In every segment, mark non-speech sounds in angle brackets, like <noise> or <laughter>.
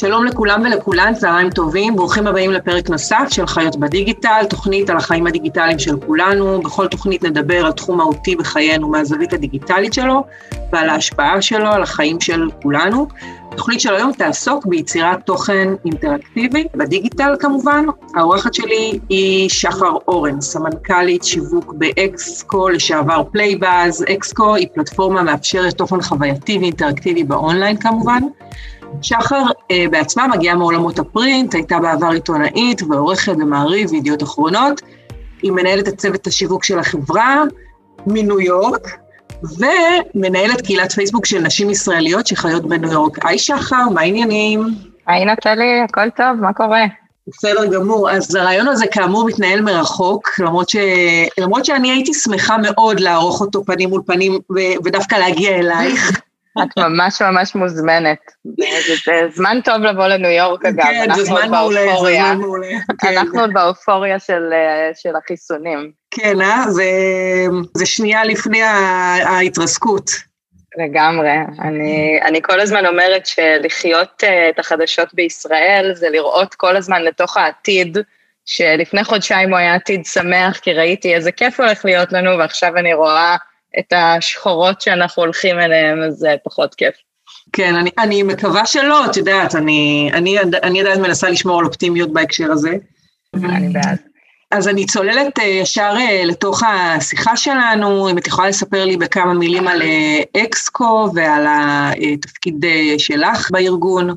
שלום לכולם ולכולן, צהריים טובים, ברוכים הבאים לפרק נוסף של חיות בדיגיטל, תוכנית על החיים הדיגיטליים של כולנו. בכל תוכנית נדבר על תחום מהותי בחיינו מהזווית הדיגיטלית שלו ועל ההשפעה שלו על החיים של כולנו. התוכנית של היום תעסוק ביצירת תוכן אינטראקטיבי, בדיגיטל כמובן. האורחת שלי היא שחר אורן, סמנכ"לית שיווק ב-EX.CO, לשעבר Playbuzz. EX.CO היא פלטפורמה מאפשרת תוכן חווייתי ואינטראקטיבי באונליין כמובן. שחר אה, בעצמה מגיעה מעולמות הפרינט, הייתה בעבר עיתונאית ועורכת במעריב וידיעות אחרונות. היא מנהלת את צוות השיווק של החברה מניו יורק, ומנהלת קהילת פייסבוק של נשים ישראליות שחיות בניו יורק. היי שחר, מה העניינים? היי נטלי, הכל טוב, מה קורה? בסדר גמור. אז הרעיון הזה כאמור מתנהל מרחוק, למרות, ש... למרות שאני הייתי שמחה מאוד לערוך אותו פנים מול פנים ו... ודווקא להגיע אלייך. את ממש ממש מוזמנת. זה זמן טוב לבוא לניו יורק אגב, זמן מעולה. כן. אנחנו עוד באופוריה של, של החיסונים. כן, אה? זה, זה שנייה לפני ההתרסקות. לגמרי. אני, אני כל הזמן אומרת שלחיות את החדשות בישראל זה לראות כל הזמן לתוך העתיד, שלפני חודשיים הוא היה עתיד שמח, כי ראיתי איזה כיף הולך להיות לנו, ועכשיו אני רואה את השחורות שאנחנו הולכים אליהן, אז זה פחות כיף. כן, אני, אני מקווה שלא, את יודעת, אני, אני, אני עדיין מנסה לשמור על אופטימיות בהקשר הזה. אני בעד. אז אני צוללת אה, ישר אה, לתוך השיחה שלנו, אם את יכולה לספר לי בכמה מילים על אה, אקסקו ועל התפקיד שלך בארגון.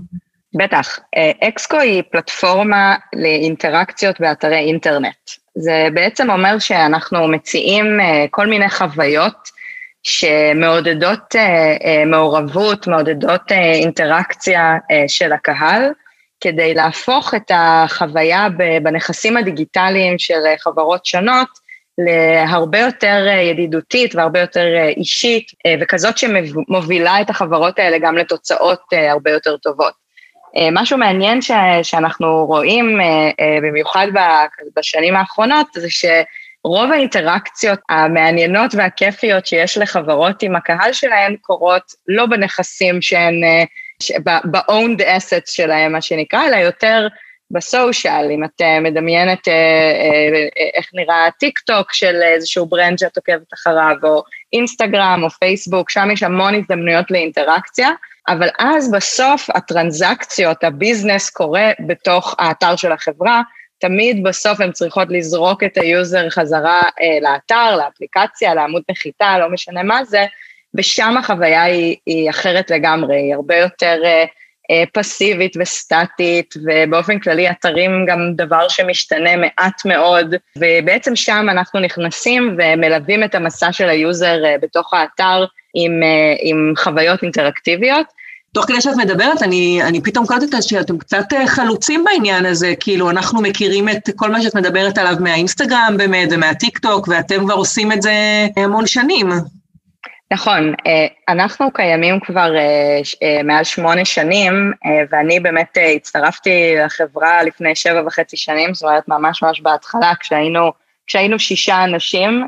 בטח. אקסקו היא פלטפורמה לאינטראקציות באתרי אינטרנט. זה בעצם אומר שאנחנו מציעים כל מיני חוויות שמעודדות מעורבות, מעודדות אינטראקציה של הקהל, כדי להפוך את החוויה בנכסים הדיגיטליים של חברות שונות להרבה יותר ידידותית והרבה יותר אישית, וכזאת שמובילה את החברות האלה גם לתוצאות הרבה יותר טובות. משהו מעניין ש, שאנחנו רואים, במיוחד בשנים האחרונות, זה שרוב האינטראקציות המעניינות והכיפיות שיש לחברות עם הקהל שלהן קורות לא בנכסים שהן ב-owned assets שלהם, מה שנקרא, אלא יותר ב social, אם את מדמיינת אה, אה, איך נראה טיק טוק של איזשהו brand שאת עוקבת אחריו, או אינסטגרם או פייסבוק, שם יש המון הזדמנויות לאינטראקציה, אבל אז בסוף הטרנזקציות, ה business קורה בתוך האתר של החברה, תמיד בסוף הן צריכות לזרוק את ה user חזרה אה, לאתר, לאפליקציה, לעמוד נחיתה, לא משנה מה זה, ושם החוויה היא, היא אחרת לגמרי, היא הרבה יותר אה, פסיבית וסטטית, ובאופן כללי אתרים גם דבר שמשתנה מעט מאוד, ובעצם שם אנחנו נכנסים ומלווים את המסע של ה user אה, בתוך האתר עם, אה, עם חוויות אינטראקטיביות. תוך כדי שאת מדברת, אני, אני פתאום קולטת שאתם קצת אה, חלוצים בעניין הזה, כאילו אנחנו מכירים את כל מה שאת מדברת עליו מהאינסטגרם באמת ומהטיק טוק, ואתם כבר עושים את זה המון שנים. נכון, אה, אנחנו קיימים כבר אה, אה, מעל שמונה שנים, ואני באמת הצטרפתי לחברה לפני שבע וחצי שנים, זאת אומרת ממש ממש בהתחלה, כשהיינו, כשהיינו שישה אנשים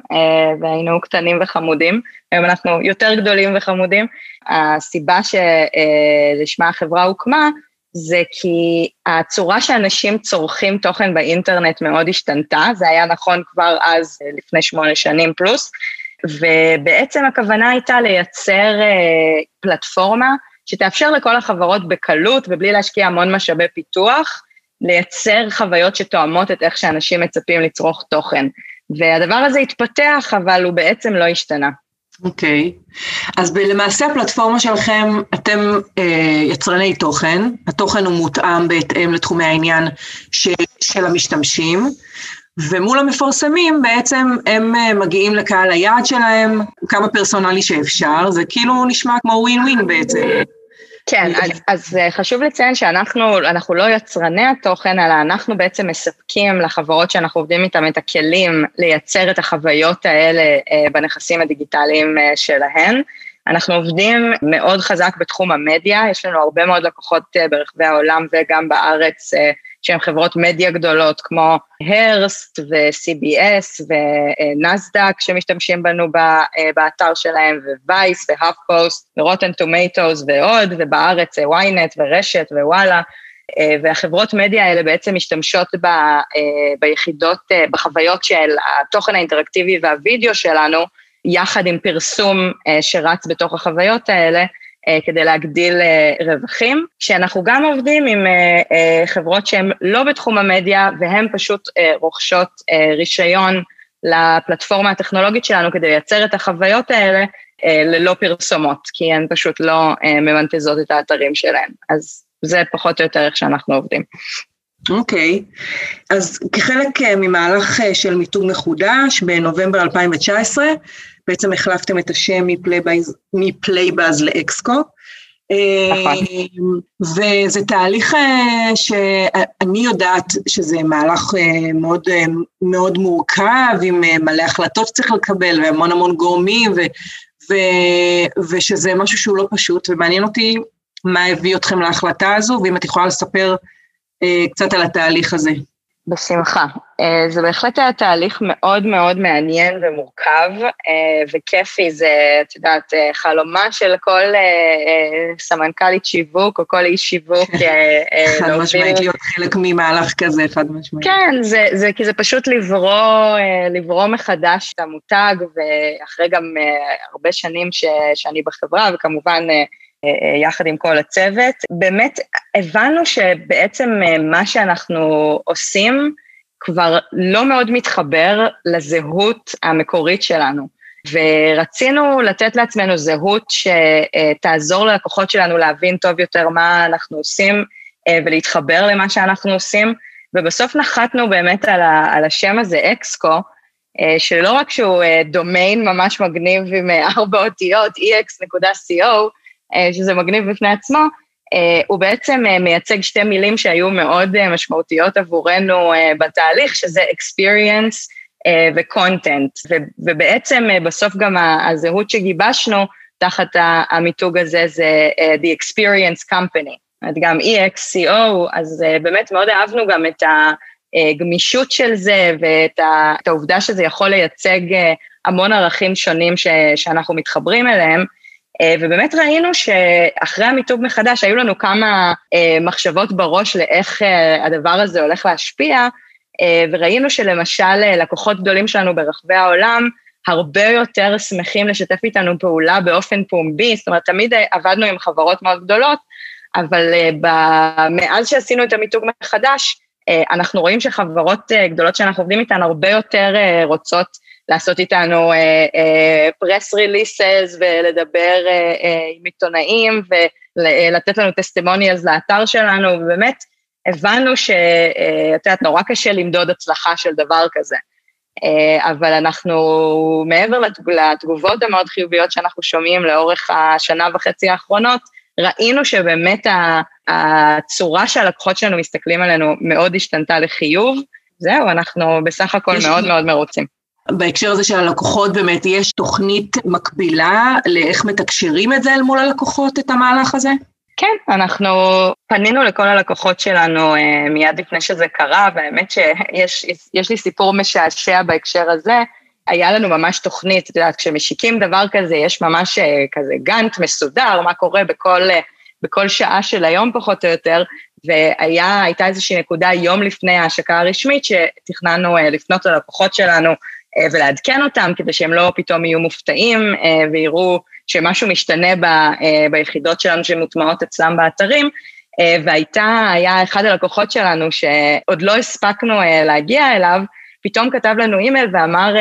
והיינו קטנים וחמודים, היום אנחנו יותר גדולים וחמודים. הסיבה שלשמה החברה הוקמה, זה כי הצורה שאנשים צורכים תוכן באינטרנט מאוד השתנתה, זה היה נכון כבר אז, לפני שמונה שנים פלוס, ובעצם הכוונה הייתה לייצר אה, פלטפורמה שתאפשר לכל החברות בקלות ובלי להשקיע המון משאבי פיתוח, לייצר חוויות שתואמות את איך שאנשים מצפים לצרוך תוכן. והדבר הזה התפתח, אבל הוא בעצם לא השתנה. אוקיי, okay. אז למעשה הפלטפורמה שלכם, אתם אה, יצרני תוכן, התוכן הוא מותאם בהתאם לתחומי העניין של, של המשתמשים, ומול המפרסמים בעצם הם אה, מגיעים לקהל היעד שלהם, כמה פרסונלי שאפשר, זה כאילו נשמע כמו ווין ווין בעצם. כן, אז, אז אה, חשוב לציין שאנחנו אנחנו לא יצרני התוכן, אלא אנחנו בעצם מספקים לחברות שאנחנו עובדים איתן את הכלים לייצר את החוויות האלה אה, בנכסים הדיגיטליים שלהן. אנחנו עובדים מאוד חזק בתחום המדיה, יש לנו הרבה מאוד לקוחות ברחבי העולם וגם בארץ שהן חברות מדיה גדולות כמו הרסט ו-CBS ונסדק שמשתמשים בנו באתר שלהם, ווייס והאף פוסט ורוטן טומטוס ועוד, ובארץ ynet ורשת ווואלה. והחברות מדיה האלה בעצם משתמשות ב, ביחידות, בחוויות של התוכן האינטראקטיבי והווידאו שלנו, יחד עם פרסום שרץ בתוך החוויות האלה, כדי להגדיל רווחים, שאנחנו גם עובדים עם חברות שהן לא בתחום המדיה והן פשוט רוכשות רישיון לפלטפורמה הטכנולוגית שלנו כדי לייצר את החוויות האלה ללא פרסומות, כי הן פשוט לא ממנטזות את האתרים שלהן. אז זה פחות או יותר איך שאנחנו עובדים. אוקיי, okay. אז כחלק ממהלך של מיתוג מחודש בנובמבר 2019, בעצם החלפתם את השם מפלייבאז לאקסקו. נכון. וזה תהליך שאני יודעת שזה מהלך מאוד, מאוד מורכב, עם מלא החלטות שצריך לקבל והמון המון גורמים, ו, ו, ושזה משהו שהוא לא פשוט, ומעניין אותי מה הביא אתכם להחלטה הזו, ואם את יכולה לספר קצת על התהליך הזה. בשמחה. אה, זה בהחלט היה תהליך מאוד מאוד מעניין ומורכב אה, וכיפי, זה, את יודעת, אה, חלומה של כל סמנכ"לית שיווק או כל איש שיווק. <laughs> חד משמעית להיות חלק ממהלך כזה, חד משמעית. כן, זה, זה, כי זה פשוט לברוא, לברוא מחדש את המותג, ואחרי גם הרבה שנים ש, שאני בחברה, וכמובן יחד עם כל הצוות. באמת הבנו שבעצם מה שאנחנו עושים כבר לא מאוד מתחבר לזהות המקורית שלנו. ורצינו לתת לעצמנו זהות שתעזור ללקוחות שלנו להבין טוב יותר מה אנחנו עושים ולהתחבר למה שאנחנו עושים, ובסוף נחתנו באמת על, על השם הזה, אקסקו, שלא רק שהוא דומיין ממש מגניב עם <laughs> ארבע אותיות, ex.co, אה, שזה מגניב בפני עצמו, אה, הוא בעצם אה, מייצג שתי מילים שהיו מאוד משמעותיות עבורנו בתהליך, שזה experience ו-content, ובעצם בסוף גם הזהות שגיבשנו תחת המיתוג הזה זה The Experience Company, גם EXCO, אז באמת מאוד אהבנו גם את הגמישות של זה ואת העובדה שזה יכול לייצג המון ערכים שונים ש, שאנחנו מתחברים אליהם. אה, ובאמת ראינו שאחרי המיתוג מחדש, היו לנו כמה אה, מחשבות בראש לאיך אה, הדבר הזה הולך להשפיע, וראינו שלמשל לקוחות גדולים שלנו ברחבי העולם, הרבה יותר שמחים לשתף איתנו פעולה באופן פומבי, זאת אומרת, תמיד עבדנו עם חברות מאוד גדולות, אבל מאז שעשינו את המיתוג מחדש, אנחנו רואים שחברות גדולות שאנחנו עובדים איתן הרבה יותר רוצות לעשות איתנו פרס ריליסס ולדבר עם עיתונאים ולתת לנו טסטימוניאלס לאתר שלנו, ובאמת הבנו שאת יודעת, נורא קשה למדוד הצלחה של דבר כזה. אבל אנחנו, מעבר לתגובות המאוד חיוביות שאנחנו שומעים לאורך השנה וחצי האחרונות, ראינו שבאמת הצורה שהלקוחות שלנו מסתכלים עלינו מאוד השתנתה לחיוב. זהו, אנחנו בסך הכל מאוד מאוד מרוצים. בהקשר הזה של הלקוחות באמת, יש תוכנית מקבילה לאיך מתקשרים את זה אל מול הלקוחות, את המהלך הזה? כן, אנחנו פנינו לכל הלקוחות שלנו אה, מיד לפני שזה קרה, והאמת שיש לי סיפור משעשע בהקשר הזה. היה לנו ממש תוכנית, את יודעת, כשמשיקים דבר כזה, יש ממש אה, כזה גאנט מסודר, מה קורה בכל, אה, בכל שעה של היום פחות או יותר, והייתה איזושהי נקודה יום לפני ההשקה הרשמית, שתכננו לפנות ללקוחות שלנו אה, ולעדכן אותם כדי שהם לא פתאום יהיו מופתעים אה, ויראו שמשהו משתנה ב, אה, ביחידות שלנו שמוטמעות אצלם באתרים. והייתה, היה אחד הלקוחות שלנו שעוד לא הספקנו להגיע אליו, פתאום כתב לנו אימייל ואמר,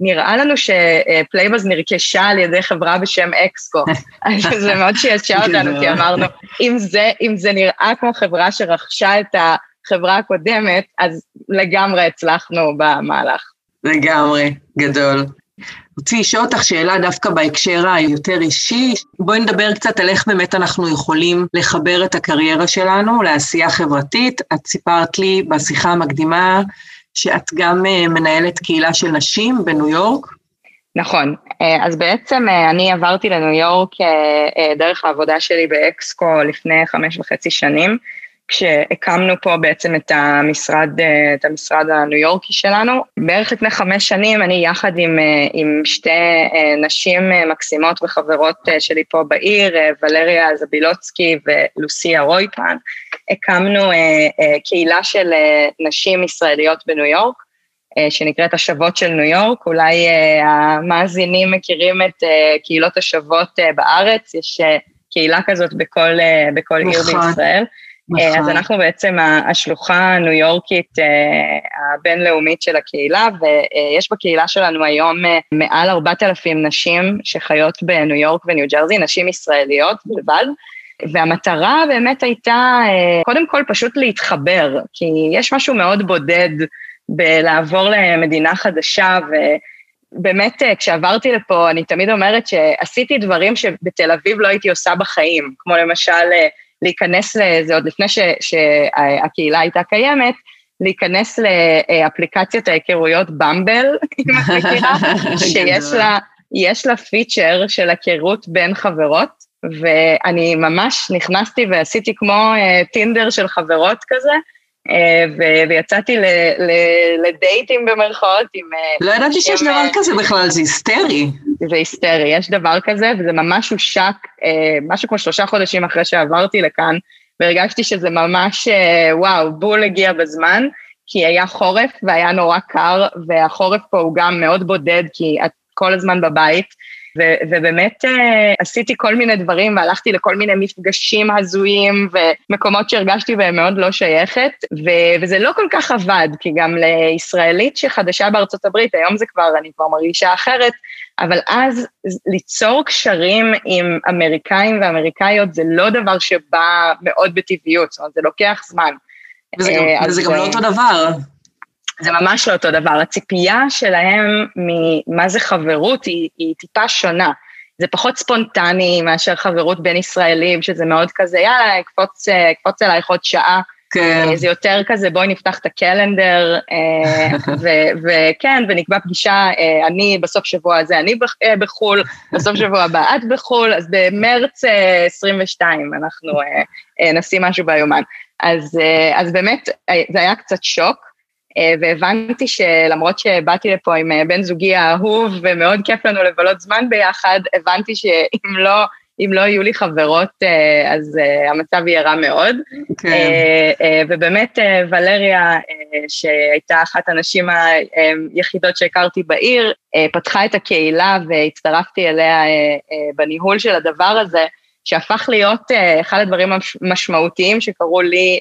נראה לנו שפלייבאז נרכשה על ידי חברה בשם אקסקו. <laughs> אז זה מאוד שישע <laughs> אותנו, כי אמרנו, אם זה, אם זה נראה כמו חברה שרכשה את החברה הקודמת, אז לגמרי הצלחנו במהלך. לגמרי, גדול. רציתי לשאול אותך שאלה דווקא בהקשר היותר אישי. בואי נדבר קצת על איך באמת אנחנו יכולים לחבר את הקריירה שלנו לעשייה חברתית. את סיפרת לי בשיחה המקדימה שאת גם אה, מנהלת קהילה של נשים בניו יורק. נכון, אה, אז בעצם אה, אני עברתי לניו יורק דרך העבודה שלי באקסקו לפני חמש וחצי שנים. כשהקמנו פה בעצם את המשרד, את המשרד הניו יורקי שלנו. בערך לפני חמש שנים אני יחד עם, עם שתי נשים מקסימות וחברות שלי פה בעיר, ולריה זבילוצקי ולוסיה רויטמן, הקמנו קהילה של נשים ישראליות בניו יורק, שנקראת השבות של ניו יורק, אולי המאזינים מכירים את קהילות השבות בארץ, יש קהילה כזאת בכל, בכל עיר נכון. בישראל. נכון. אז אנחנו בעצם השלוחה הניו יורקית הבינלאומית של הקהילה, ויש בקהילה שלנו היום מעל 4,000 נשים שחיות בניו יורק וניו ג'רזי, נשים ישראליות בלבד. והמטרה באמת הייתה קודם כל פשוט להתחבר, כי יש משהו מאוד בודד בלעבור למדינה חדשה, ובאמת כשעברתי לפה, אני תמיד אומרת שעשיתי דברים שבתל אביב לא הייתי עושה בחיים, כמו למשל להיכנס לזה עוד לפני ש, שהקהילה הייתה קיימת, להיכנס לאפליקציית ההיכרויות במבל, <laughs> אם את מכירה, <laughs> שיש לה, יש לה פיצ'ר של היכרות בין חברות, ואני ממש נכנסתי ועשיתי כמו טינדר של חברות כזה, ויצאתי לדייטים במרכאות עם... לא ידעתי שיש דבר כזה בכלל, זה היסטרי. זה היסטרי, יש דבר כזה, וזה ממש הושק, משהו כמו שלושה חודשים אחרי שעברתי לכאן, והרגשתי שזה ממש, וואו, בול הגיע בזמן, כי היה חורף והיה נורא קר, והחורף פה הוא גם מאוד בודד, כי את כל הזמן בבית, ו- ובאמת uh, עשיתי כל מיני דברים והלכתי לכל מיני מפגשים הזויים ומקומות שהרגשתי בהם מאוד לא שייכת, ו- וזה לא כל כך עבד, כי גם לישראלית שחדשה בארצות הברית, היום זה כבר, אני כבר מרגישה אחרת, אבל אז ליצור קשרים עם אמריקאים ואמריקאיות זה לא דבר שבא מאוד בטבעיות, זאת אומרת, זה לוקח זמן. וזה גם, uh, וזה גם לא אותו דבר. זה ממש לא אותו דבר. הציפייה שלהם ממה זה חברות היא, היא טיפה שונה. זה פחות ספונטני מאשר חברות בין ישראלים, שזה מאוד כזה, יאללה, אקפוץ, אקפוץ אלייך עוד שעה. כן. זה יותר כזה, בואי נפתח את הקלנדר, וכן, ונקבע פגישה, אני בסוף שבוע הזה, אני בחו"ל, בסוף שבוע הבא את בחו"ל, אז במרץ 22 אנחנו נשים משהו ביומן. אז, אז באמת, זה היה קצת שוק, אה, והבנתי שלמרות שבאתי לפה עם אה, בן זוגי האהוב ומאוד כיף לנו לבלות זמן ביחד, הבנתי שאם לא, אם לא יהיו לי חברות, אה, אז המצב יהיה רע מאוד. כן. ובאמת ולריה, שהייתה אחת הנשים היחידות שהכרתי בעיר, פתחה את הקהילה והצטרפתי אליה בניהול של הדבר הזה, שהפך להיות אחד הדברים המשמעותיים שקרו לי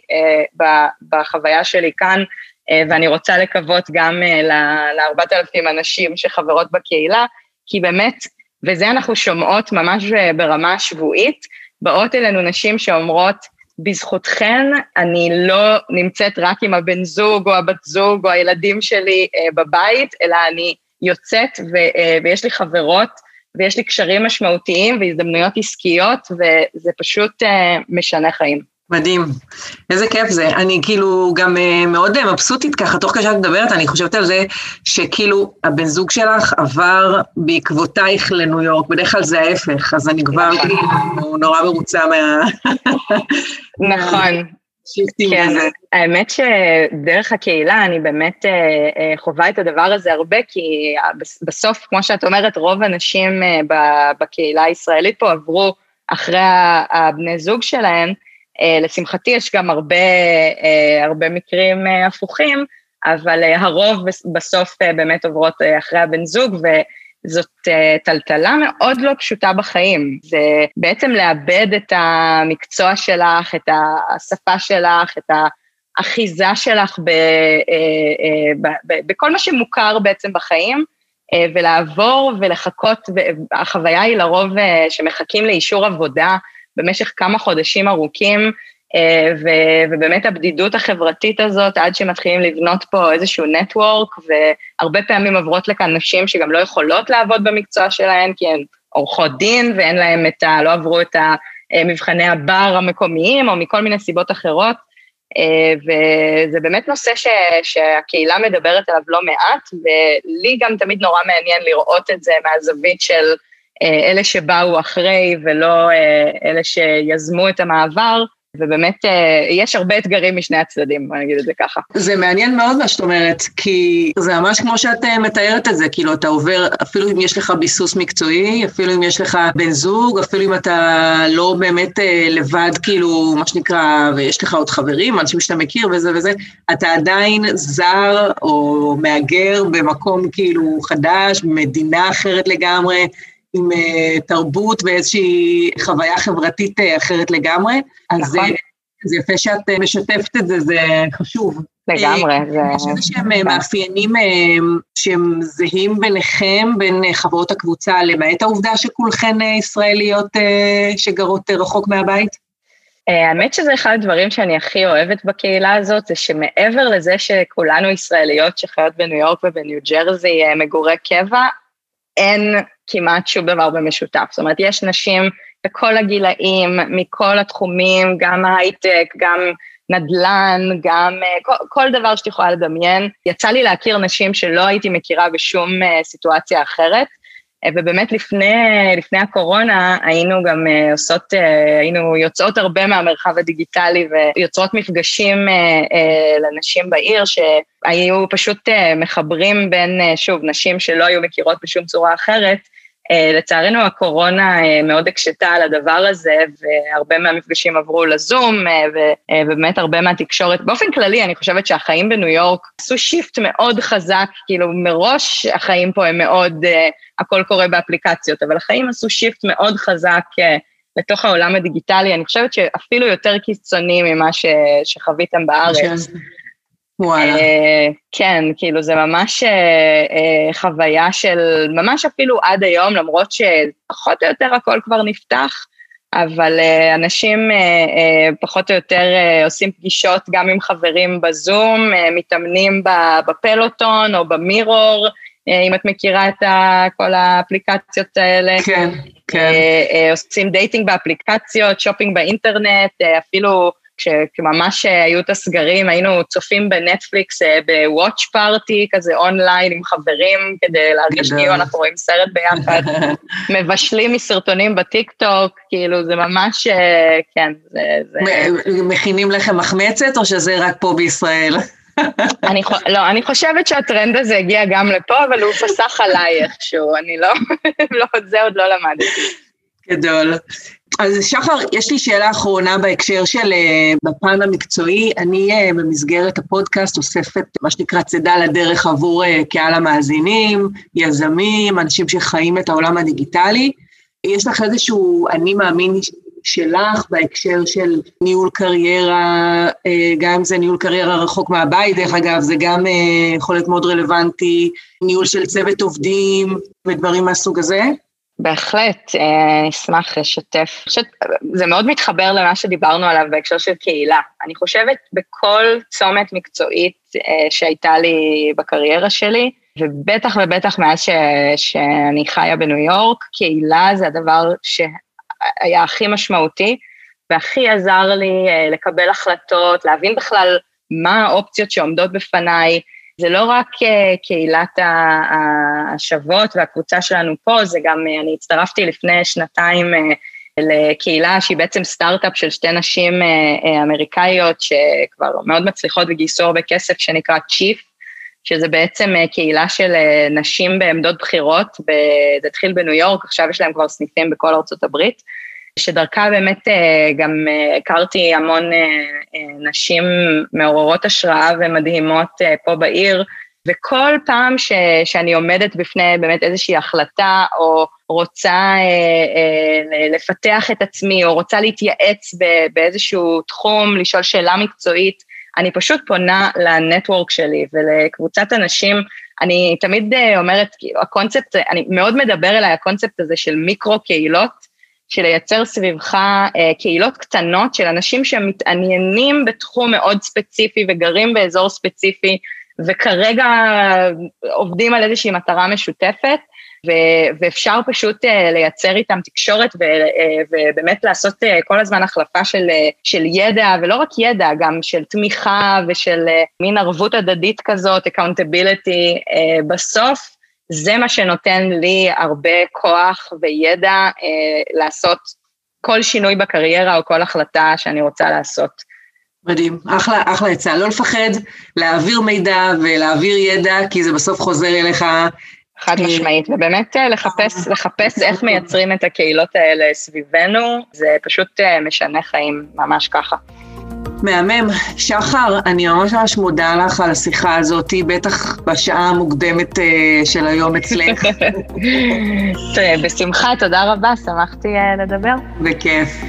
בחוויה שלי כאן, אה, ואני רוצה לקוות גם אה, לארבעת אלפים אנשים שחברות בקהילה, כי באמת, וזה אנחנו שומעות ממש אה, ברמה השבועית, באות אלינו נשים שאומרות, בזכותכן אני לא נמצאת רק עם הבן זוג או הבת זוג או הילדים שלי בבית, אלא אני יוצאת ו- ויש לי חברות ויש לי קשרים משמעותיים והזדמנויות עסקיות, וזה פשוט משנה חיים. מדהים, איזה כיף זה. אני כאילו גם uh, מאוד uh, מבסוטית ככה, תוך כדי שאת מדברת, אני חושבת על זה שכאילו הבן זוג שלך עבר בעקבותייך לניו יורק, בדרך כלל זה ההפך, אז אני כבר נכון. כאילו נורא מרוצה מה... נכון. כן, האמת שדרך הקהילה אני באמת uh, חווה את הדבר הזה הרבה, כי בסוף, כמו שאת אומרת, רוב הנשים בקהילה הישראלית פה עברו אחרי הבני זוג שלהן, אה, לשמחתי יש גם הרבה, אה, הרבה מקרים אה, הפוכים, אבל הרוב בסוף באמת עוברות אחרי הבן זוג, וזאת טלטלה מאוד לא פשוטה בחיים. זה בעצם לאבד את המקצוע שלך, את השפה שלך, את האחיזה שלך ב, ב, ב, בכל מה שמוכר בעצם בחיים, ולעבור ולחכות, והחוויה היא לרוב שמחכים לאישור עבודה, במשך כמה חודשים ארוכים, אה, ו- ובאמת הבדידות החברתית הזאת, עד שמתחילים לבנות פה איזשהו נטוורק, והרבה פעמים עוברות לכאן נשים שגם לא יכולות לעבוד במקצוע שלהן, כי הן עורכות דין ואין להן את ה... לא עברו את המבחני הבר המקומיים, או מכל מיני סיבות אחרות, אה, וזה באמת נושא ש, שהקהילה מדברת עליו לא מעט, ולי גם תמיד נורא מעניין לראות את זה מהזווית של אלה שבאו אחרי ולא אה, אלה שיזמו את המעבר, ובאמת אה, יש הרבה אתגרים משני הצדדים, בוא נגיד את זה ככה. זה מעניין מאוד מה שאת אומרת, כי זה ממש כמו שאת אה, מתארת את זה, כאילו אתה עובר, אפילו אם יש לך ביסוס מקצועי, אפילו אם יש לך בן זוג, אפילו אם אתה לא באמת אה, לבד, כאילו, מה שנקרא, ויש לך עוד חברים, אנשים שאתה מכיר וזה וזה, אתה עדיין זר או מהגר במקום כאילו חדש, במדינה אחרת לגמרי. עם uh, תרבות ואיזושהי חוויה חברתית uh, אחרת לגמרי. נכון. אז uh, זה יפה שאת משתפת את זה, זה חשוב. לגמרי. יש איזה שהם מאפיינים שהם זהים ביניכם, בין חברות הקבוצה, למעט העובדה שכולכן ישראליות שגרות רחוק מהבית? האמת שזה אחד הדברים שאני הכי אוהבת בקהילה הזאת, זה שמעבר לזה שכולנו ישראליות שחיות בניו יורק ובניו ג'רזי מגורי קבע, אין כמעט שום דבר במשותף. זאת אומרת, יש נשים בכל הגילאים, מכל התחומים, גם הייטק, גם נדל"ן, גם אה, כל, כל דבר שאת יכולה לדמיין. יצא לי להכיר נשים שלא הייתי מכירה בשום אה, סיטואציה אחרת, ובאמת לפני, לפני הקורונה היינו גם עושות, היינו יוצאות הרבה מהמרחב הדיגיטלי ויוצרות מפגשים לנשים בעיר שהיו פשוט מחברים בין, שוב, נשים שלא היו מכירות בשום צורה אחרת, לצערנו הקורונה uh, מאוד הקשתה על הדבר הזה, והרבה מהמפגשים עברו לזום, uh, ובאמת הרבה מהתקשורת, באופן כללי אני חושבת שהחיים בניו יורק עשו שיפט מאוד חזק, כאילו מראש החיים פה הם מאוד, הכל קורה באפליקציות, אבל החיים עשו שיפט מאוד חזק לתוך העולם הדיגיטלי, אני חושבת שאפילו יותר קיצוני ממה ש, שחוויתם בארץ. וואלה. Uh, כן, כאילו זה ממש uh, uh, חוויה של, ממש אפילו עד היום, למרות שפחות או יותר הכל כבר נפתח, אבל אנשים פחות או יותר עושים פגישות גם עם חברים בזום, מתאמנים ב Peloton או ב Mirror, אם את מכירה את כל האפליקציות האלה. כן, כן. עושים dating באפליקציות, שופינג באינטרנט, אפילו... כשממש אה, היו את הסגרים, היינו צופים בנטפליקס ב watch party, כזה אונליין עם חברים, כדי להרגיש כאילו אנחנו רואים סרט ביחד, <laughs> מבשלים מסרטונים בטיק טוק, כאילו זה ממש, אה, כן, זה... זה... מכינים לכם מחמצת או שזה רק פה בישראל? <laughs> אני, לא, אני חושבת שהטרנד הזה הגיע גם לפה, אבל הוא פסח עליי איכשהו, אני לא, <laughs> לא, זה עוד לא למדתי. גדול. אז שחר, יש לי שאלה אחרונה בהקשר של, אה, בפן המקצועי, אני אה, במסגרת הפודקאסט אוספת מה שנקרא צידה לדרך עבור אה, קהל המאזינים, יזמים, אנשים שחיים את העולם הדיגיטלי. יש לך איזשהו אני מאמין שלך בהקשר של ניהול קריירה, גם אם זה ניהול קריירה רחוק מהבית, דרך אגב, זה גם יכול להיות מאוד רלוונטי, ניהול של צוות עובדים ודברים מהסוג הזה? בהחלט, אה, אשמח לשתף. זה מאוד מתחבר למה שדיברנו עליו בהקשר של קהילה. אני חושבת בכל צומת מקצועית אה, שהייתה לי בקריירה שלי, ובטח ובטח מאז ש, שאני חיה בניו יורק, קהילה זה הדבר שהיה הכי משמעותי, והכי עזר לי אה, לקבל החלטות, להבין בכלל מה האופציות שעומדות בפניי, זה לא רק אה, קהילת השוות והקבוצה שלנו פה, זה גם, אה, אני הצטרפתי לפני שנתיים אה, לקהילה שהיא בעצם סטארט-אפ של שתי נשים אמריקאיות שכבר מאוד מצליחות וגייסו הרבה כסף, שנקרא צ'יפ, שזה בעצם קהילה של נשים בעמדות בחירות, זה התחיל בניו יורק, עכשיו יש להם כבר סניפים בכל ארצות הברית. שדרכה באמת גם הכרתי המון נשים מעוררות השראה ומדהימות פה בעיר, וכל פעם ש, שאני עומדת בפני באמת איזושהי החלטה, או רוצה אה, אה, לפתח את עצמי, או רוצה להתייעץ באיזשהו תחום, לשאול שאלה מקצועית, אני פשוט פונה לנטוורק שלי ולקבוצת אנשים. אני תמיד אומרת, כאילו, הקונספט, אני מאוד מדבר אליי הקונספט הזה של מיקרו קהילות, של לייצר סביבך אה, קהילות קטנות של אנשים שמתעניינים בתחום מאוד ספציפי וגרים באזור ספציפי, וכרגע עובדים על איזושהי מטרה משותפת, ו- ואפשר פשוט uh, לייצר איתם תקשורת ו- uh, ובאמת לעשות uh, כל הזמן החלפה של, uh, של ידע, ולא רק ידע, גם של תמיכה ושל uh, מין ערבות הדדית כזאת, accountability, uh, בסוף זה מה שנותן לי הרבה כוח וידע אה, לעשות כל שינוי בקריירה או כל החלטה שאני רוצה לעשות. מדהים, אחלה, אחלה עצה, לא לפחד להעביר מידע ולהעביר ידע, כי זה בסוף חוזר אליך. חד משמעית, ובאמת לחפש, לחפש איך מייצרים את הקהילות האלה סביבנו, זה פשוט משנה חיים, ממש ככה. מהמם. שחר, אני ממש ממש מודה לך על השיחה הזאת, בטח בשעה המוקדמת uh, של היום אצלך. <laughs> בשמחה, תודה רבה, שמחתי uh, לדבר. בכיף.